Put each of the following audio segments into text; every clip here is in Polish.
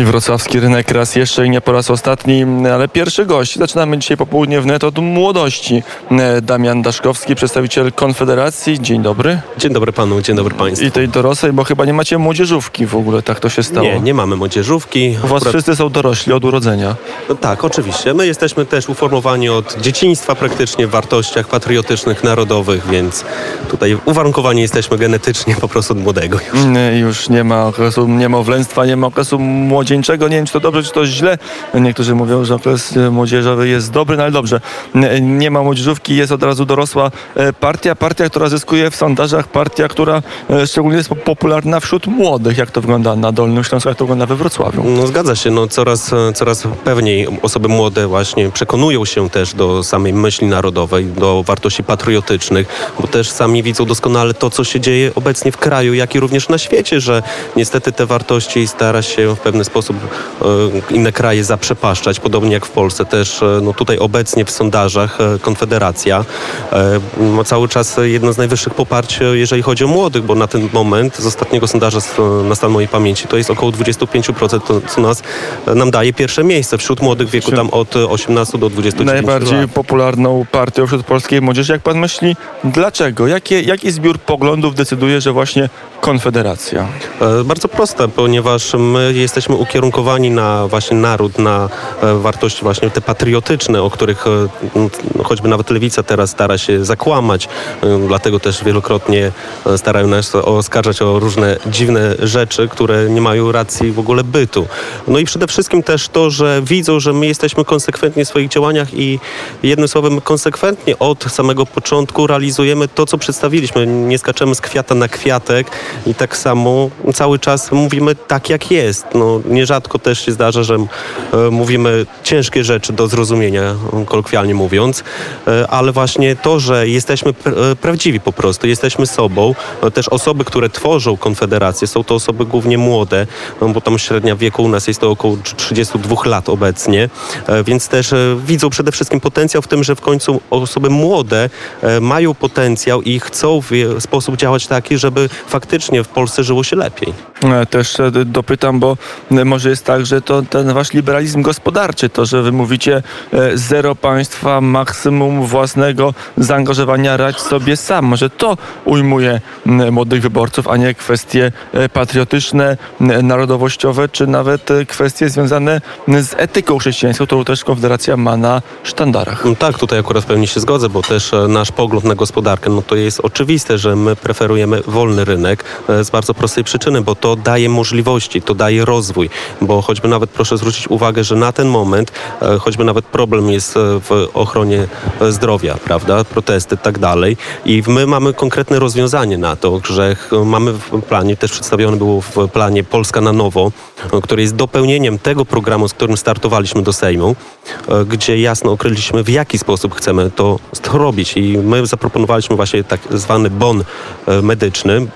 I wrocławski rynek raz jeszcze i nie po raz ostatni, ale pierwszy gość. Zaczynamy dzisiaj popołudnie wnet od młodości. Damian Daszkowski, przedstawiciel Konfederacji. Dzień dobry. Dzień dobry panu, dzień dobry państwu. I tej dorosłej, bo chyba nie macie młodzieżówki w ogóle, tak to się stało. Nie, nie mamy młodzieżówki. U was Akurat- wszyscy są dorośli od urodzenia. No tak, oczywiście. My jesteśmy też uformowani od dzieciństwa praktycznie w wartościach patriotycznych, narodowych, więc tutaj uwarunkowani jesteśmy genetycznie po prostu od młodego już. Nie, Już nie ma okresu niemowlęctwa, nie ma okresu młodzieńczego. Nie wiem, czy to dobrze, czy to źle. Niektórzy mówią, że okres e, młodzieżowy jest dobry, no ale dobrze. Nie- ma młodzieżówki, jest od razu dorosła e, partia. Partia, która zyskuje w sondażach, partia, która e, szczególnie jest popularna wśród młodych. Jak to wygląda na Dolnym Śląsku, jak to wygląda we Wrocławiu? No zgadza się, no coraz, coraz pewniej osoby młode właśnie przekonują się też do samej myśli narodowej, do wartości patriotycznych, bo też sami widzą doskonale to, co się dzieje obecnie w kraju, jak i również na świecie, że niestety te wartości stara się w pewien sposób e, inne kraje zaprzepaszczać, podobnie jak w Polsce też, e, no tutaj obecnie w sondażach e, Konfederacja ma cały czas jedno z najwyższych poparć, jeżeli chodzi o młodych, bo na ten moment z ostatniego sondaża na stan mojej pamięci to jest około 25%, to, co nas, nam daje pierwsze miejsce wśród młodych wieku tam od e, 18 do 29 Najbardziej lat. popularną partią wśród polskiej młodzieży. Jak pan myśli, dlaczego? Jakie, jaki zbiór poglądów decyduje, że właśnie Konfederacja? Bardzo proste, ponieważ my jesteśmy ukierunkowani na właśnie naród, na e, wartości właśnie te patriotyczne, o których e, m, choćby nawet lewica teraz stara się zakłamać, E, dlatego też wielokrotnie starają nas oskarżać o różne dziwne rzeczy, które nie mają racji w ogóle bytu. No i przede wszystkim też to, że widzą, że my jesteśmy konsekwentni w swoich działaniach i jednym słowem konsekwentnie od samego początku realizujemy to, co przedstawiliśmy. Nie skaczemy z kwiata na kwiatek i tak samo cały czas mówimy tak, jak jest. No, nierzadko też się zdarza, że e, mówimy ciężkie rzeczy do zrozumienia, kolokwialnie mówiąc, e, ale właśnie to, że jesteśmy e, prawdziwi po prostu, jesteśmy sobą. Też osoby, które tworzą Konfederację, są to osoby głównie młode, no, bo tam średnia wieku u nas jest to około 32 lat obecnie, więc też widzą przede wszystkim potencjał w tym, że w końcu osoby młode mają potencjał i chcą w sposób działać taki, żeby faktycznie w Polsce żyło się lepiej. Też dopytam, bo może jest tak, że to ten wasz liberalizm gospodarczy, to, że wy mówicie e, zero państwa, maksimum własnego zaangażowania, radź sobie sam. Może to ujmuje młodych wyborców, a nie kwestie e, patriotyczne, narodowościowe, czy nawet e, kwestie związane z etyką chrześcijańską, którą też Konfederacja ma na sztandarach. No tak, tutaj akurat w pełni się zgodzę, bo też nasz pogląd na gospodarkę, no to jest oczywiste, że my preferujemy wolny rynek z bardzo prostej przyczyny, bo to daje możliwości, to daje rozwój, bo choćby nawet proszę zwrócić uwagę, że na ten moment e, choćby nawet problem jest e, w ochronie e, zdrowia, prawda, protesty i tak dalej. I my mamy konkretne rozwiązanie na to, że mamy w planie, też przedstawione było w planie Polska na nowo, który jest dopełnieniem tego programu, z którym startowaliśmy do Sejmu, gdzie jasno określiliśmy, w jaki sposób chcemy to, robić. I my zaproponowaliśmy właśnie tak zwany bon medyczny,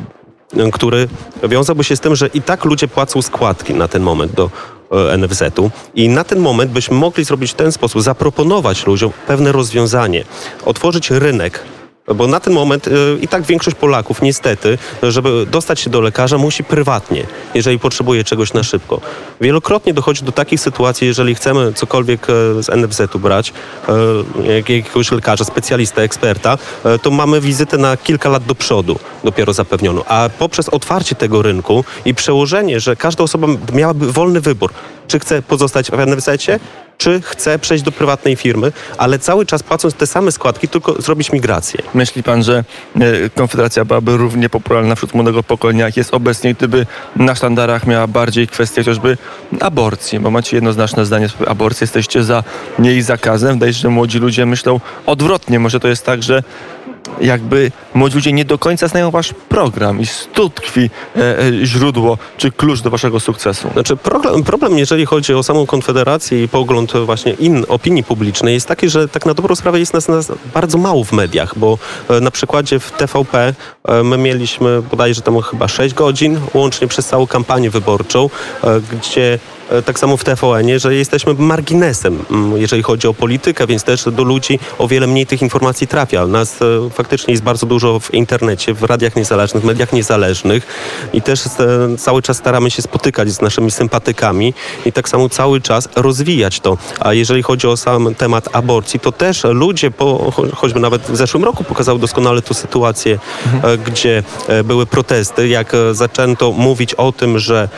który wiązałby się z tym, że i tak ludzie płacą składki na ten moment do e, NFZ-u i na ten moment byśmy mogli zrobić w ten sposób, zaproponować ludziom pewne rozwiązanie, otworzyć rynek bo na ten moment y, i tak większość Polaków niestety, żeby dostać się do lekarza musi prywatnie, jeżeli potrzebuje czegoś na szybko. Wielokrotnie dochodzi do takich sytuacji, jeżeli chcemy cokolwiek e, z NFZ-u brać, e, jak- jakiegoś lekarza, specjalista, eksperta, e, to mamy wizytę na kilka lat do przodu dopiero zapewnioną. A poprzez otwarcie tego rynku i przełożenie, że każda osoba miałaby wolny wybór, czy chce pozostać w NFZ-cie, czy chce przejść do prywatnej firmy, ale cały czas płacąc te same składki, tylko zrobić migrację. Myśli pan, że e, Konfederacja byłaby równie popularna wśród młodego pokolenia, jak jest obecnie, gdyby na sztandarach miała bardziej kwestię chociażby aborcji? Bo macie jednoznaczne zdanie, że aborcji jesteście za jej zakazem. Wydaje się, że młodzi ludzie myślą odwrotnie. Może to jest tak, że jakby młodzi ludzie nie do końca znają wasz program i stąd tkwi e, e, źródło czy klucz do waszego sukcesu. Znaczy problem, problem, jeżeli chodzi o samą Konfederację i pogląd właśnie in, opinii publicznej jest taki, że tak na dobrą sprawę jest nas, nas bardzo mało w mediach, bo e, na przykładzie w TVP e, my mieliśmy bodajże tam chyba 6 godzin łącznie przez całą kampanię wyborczą, e, gdzie tak samo w TVN-ie, że jesteśmy marginesem, mm, jeżeli chodzi o politykę, więc też do ludzi o wiele mniej tych informacji trafia. Nas e, faktycznie jest bardzo dużo w internecie, w radiach niezależnych, mediach niezależnych i też e, cały czas staramy się spotykać z naszymi sympatykami i tak samo cały czas rozwijać to. A jeżeli chodzi o sam temat aborcji, to też ludzie, po, cho- choćby nawet w zeszłym roku pokazały doskonale tu sytuację, e, gdzie e, były protesty, jak e, zaczęto mówić o tym, że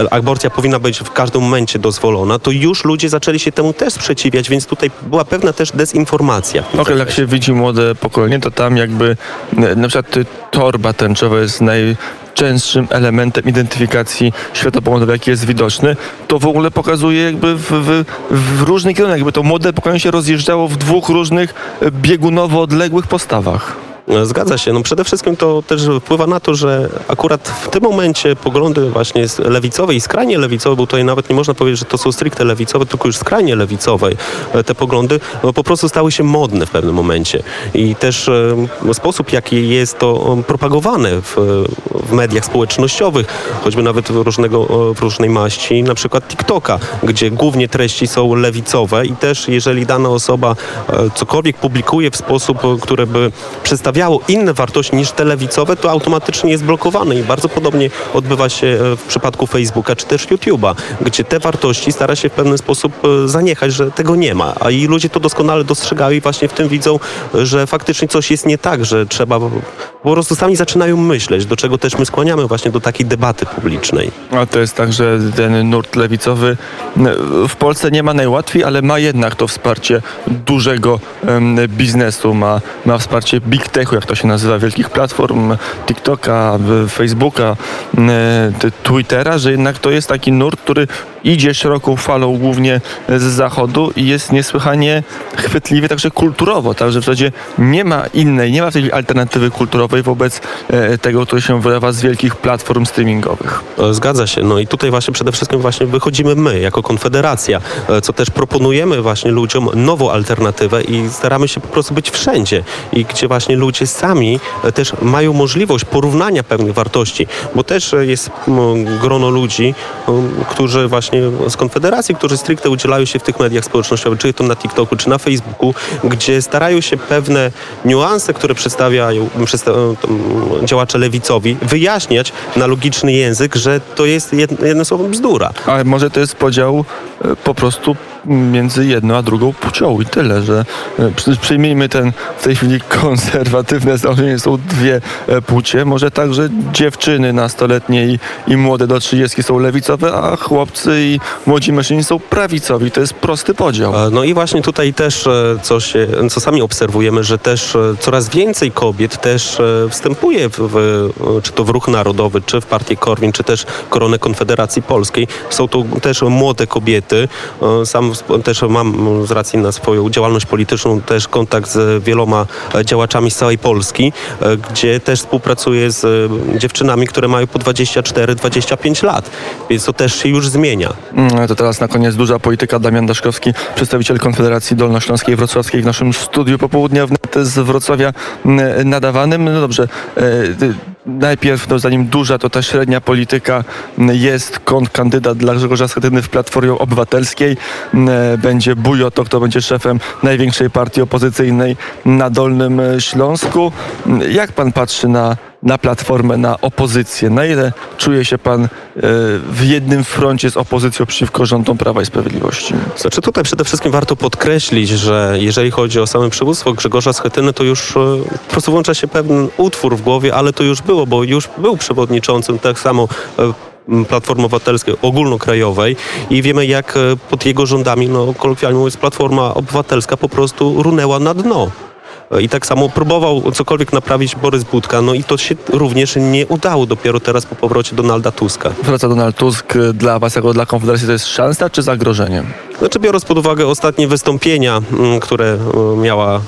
e, aborcja powinna być w każdym momencie dozwolona, to już ludzie zaczęli się temu też sprzeciwiać, więc tutaj była pewna też dezinformacja. Okej, jak się widzi młode pokolenie, to tam jakby e, na przykład torba tęczowa jest najczęstszym elementem identyfikacji światopoglądowej, jaki jest widoczny. To w ogóle pokazuje jakby w, w, w różnych kierunkach, jakby to młode pokolenie się rozjeżdżało w dwóch różnych e, biegunowo odległych postawach. E, Zgadza się. No przede wszystkim to też wpływa na to, że akurat w tym momencie poglądy właśnie lewicowe i skrajnie lewicowe, bo tutaj nawet nie można powiedzieć, że to są stricte lewicowe, tylko już skrajnie lewicowe e, te poglądy no, po prostu stały się modne w pewnym momencie. I też e, sposób, jaki jest to propagowane w, w mediach społecznościowych, choćby nawet w, różnego, w różnej maści, na przykład TikToka, gdzie głównie treści są lewicowe i też jeżeli dana osoba cokolwiek publikuje w sposób, który by przedstawiało inne wartości niż te lewicowe, to automatycznie jest blokowane i bardzo podobnie odbywa się e, w przypadku Facebooka czy też YouTube'a, gdzie te wartości stara się w pewien sposób e, zaniechać, że tego nie ma, a i ludzie to doskonale dostrzegają i właśnie w tym widzą, że faktycznie coś jest nie tak, że trzeba po prostu sami zaczynają myśleć, do czego też my skłaniamy właśnie do takiej debaty publicznej. A to jest tak, że ten nurt lewicowy m, w Polsce nie ma najłatwiej, ale ma jednak to wsparcie dużego biznesu, ma, ma wsparcie big jak to się nazywa, wielkich platform, TikToka, Facebooka, t- Twittera, że jednak to jest taki nurt, który idzie szeroką falą głównie z zachodu i jest niesłychanie chwytliwy także kulturowo, także w zasadzie nie ma innej, nie ma tej alternatywy kulturowej wobec e, tego, co się wylewa z wielkich platform streamingowych. E, Zgadza się. No i tutaj właśnie przede wszystkim właśnie wychodzimy my jako Konfederacja, e, co też proponujemy właśnie ludziom nową alternatywę i staramy się po prostu być wszędzie i gdzie właśnie ludzie sami też mają możliwość porównania pewnych wartości, bo też jest grono ludzi, którzy właśnie z Konfederacji, którzy stricte udzielają się w tych mediach społecznościowych, czy to na TikToku, czy na Facebooku, gdzie starają się pewne niuanse, które przedstawiają przedsta- tam, działacze lewicowi, wyjaśniać na logiczny język, że to jest jed, jednym słowem bzdura. Ale może to jest podział e, po prostu między jedną a drugą płcią i tyle, że e, przy- przyjmijmy ten w tej chwili konserwatywne założenie, są dwie e, płcie. Może tak, że dziewczyny nastoletnie i, i młode do 30 są lewicowe, a chłopcy i młodzi mężczyźni są prawicowi. To jest prosty podział. E, No i właśnie tutaj też, co, się, co sami obserwujemy, że też coraz więcej kobiet też wstępuje w, w, czy to w Ruch Narodowy, czy w Partię Korwin, czy też Koronę Konfederacji Polskiej. Są to też młode kobiety. Sam też mam m, z racji na swoją działalność polityczną też kontakt z wieloma e, działaczami z całej Polski, e, gdzie też współpracuję z e, dziewczynami, które mają po 24-25 lat. Więc to też się już zmienia. Mm, To teraz na koniec duża polityka. Damian Daszkowski, przedstawiciel Konfederacji Dolnośląskiej Wrocławskiej w naszym studiu popołudniowym z Wrocławia mm, nadawanym. No dobrze, najpierw, no zanim duża, to ta średnia polityka jest kontrkandydat dla Grzegorza Schetyny w Platformie Obywatelskiej. Mm, e, Będzie Bujo, to kto będzie szefem największej partii opozycyjnej na Dolnym Śląsku. Mm, Jak pan patrzy na na platformę, na opozycję? Na ile czuje się pan e, w jednym froncie z opozycją przeciwko rządom Prawa i Sprawiedliwości? Znaczy tutaj przede wszystkim warto podkreślić, że jeżeli chodzi o same przywództwo Grzegorza Schetyny, to już e, po prostu włącza się pewien utwór w głowie, ale to już było, bo już był przewodniczącym tak samo e, Platformy Obywatelskiej ogólnokrajowej i wiemy jak pod jego rządami, no kolokwialnie mówiąc, Platforma Obywatelska po prostu runęła na dno. I tak samo próbował cokolwiek naprawić Borys Budka, no i to się również nie udało dopiero teraz po powrocie Donalda Tuska. Wraca Donald Tusk. Dla was, jako dla Konfederacji, to jest szansa czy zagrożenie? Znaczy biorąc pod uwagę ostatnie wystąpienia, mm, które e, miała e,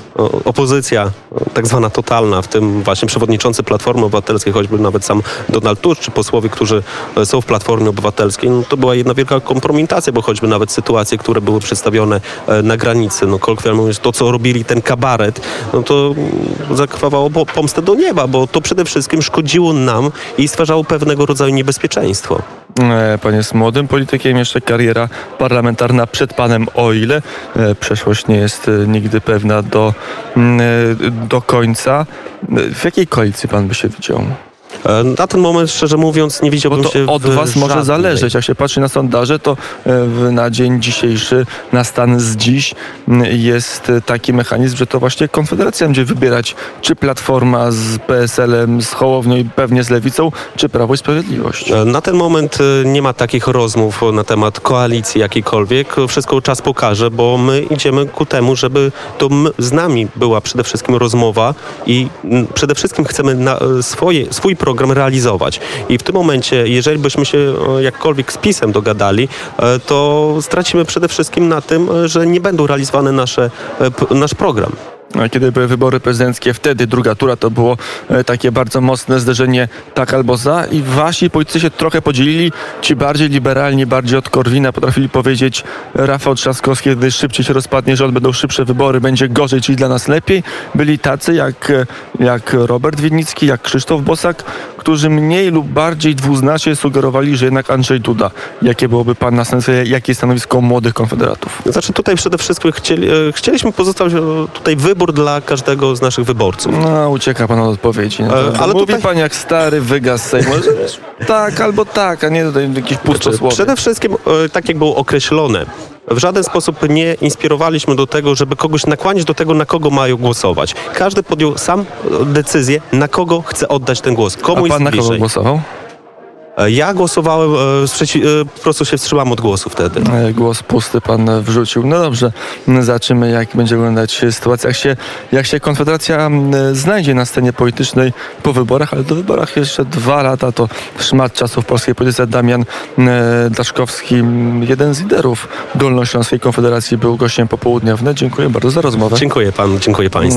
opozycja, e, tak zwana totalna, w tym właśnie przewodniczący Platformy Obywatelskiej, choćby nawet sam Donald Tusk, czy posłowie, którzy są w Platformie Obywatelskiej, no to była jedna wielka kompromitacja, bo choćby nawet sytuacje, które były przedstawione na granicy, no kolokwialnie mówiąc, to co robili ten kabaret, no to mm, zakrwawało po- pomstę do nieba, bo to przede wszystkim szkodziło nam i stwarzało pewnego rodzaju niebezpieczeństwo. Pan jest młodym politykiem, jeszcze kariera parlamentarna przed panem, o ile e, przeszłość nie jest e, nigdy pewna do, mm, e, do końca. W jakiej koalicji pan by się widział? E, Na ten moment, szczerze mówiąc, nie Bo widziałbym to się od was może żadnej. zależeć. Jak się patrzy na sondaże, to e, na dzień dzisiejszy, na stan z dziś jest e, taki mechanizm, że to właśnie Konfederacja będzie wybierać, czy Platforma z PSL-em, z Hołownią i pewnie z Lewicą, czy Prawo i Sprawiedliwość. Na ten moment nie ma takich rozmów na temat koalicji jakiejkolwiek. Wszystko czas pokaże, bo my idziemy ku temu, żeby to z nami była przede wszystkim rozmowa i przede wszystkim chcemy swoje, swój program realizować. I w tym momencie, jeżeli byśmy się e, jakkolwiek z PiSem dogadali, e, to stracimy przede wszystkim na tym, e, że nie będą realizowane nasze, nasz program. Kiedy były wybory prezydenckie, wtedy druga tura to było e, takie bardzo mocne zderzenie tak albo za i wasi politycy się trochę podzielili. Ci bardziej liberalni, bardziej od Korwina potrafili powiedzieć Rafał Trzaskowski, kiedy szybciej się rozpadnie rząd, będą szybsze wybory, będzie gorzej, czyli dla nas lepiej. Byli tacy jak, e, jak Robert Winnicki, jak Krzysztof Bosak, którzy mniej lub bardziej dwuznacznie sugerowali, że jednak Andrzej Duda. Jakie byłoby pan na sensie, jakie jest stanowisko młodych konfederatów? Znaczy tutaj przede wszystkim chcieli, e, chcieliśmy pozostawić e, tutaj wybór dla każdego z naszych wyborców. No, ucieka pan od odpowiedzi. No, E, ale Mówi tutaj- pan jak stary wygas Sejmu, tak albo tak, a nie tutaj jakieś pustosłowie. Przede wszystkim, tak jak było określone, w żaden sposób nie inspirowaliśmy do tego, żeby kogoś nakłaniać do tego, na kogo mają głosować. Każdy podjął sam e, decyzję, na kogo chce oddać ten głos. A Komu pan jest na kogo głosował? E, Ja głosowałem, e, sprzeci- e, po prostu się wstrzymam od głosu wtedy. Głos pusty pan wrzucił. No dobrze, zobaczymy jak będzie wyglądać sytuacja, jak się, jak się Konfederacja znajdzie na scenie politycznej po wyborach, ale do wyborach jeszcze dwa lata, to szmat czasu w polskiej polityce. Damian Daszkowski, jeden z liderów Dolnośląskiej Konfederacji, był gościem popołudnia wnet. Dziękuję bardzo za rozmowę. Dziękuję panu, dziękuję państwu.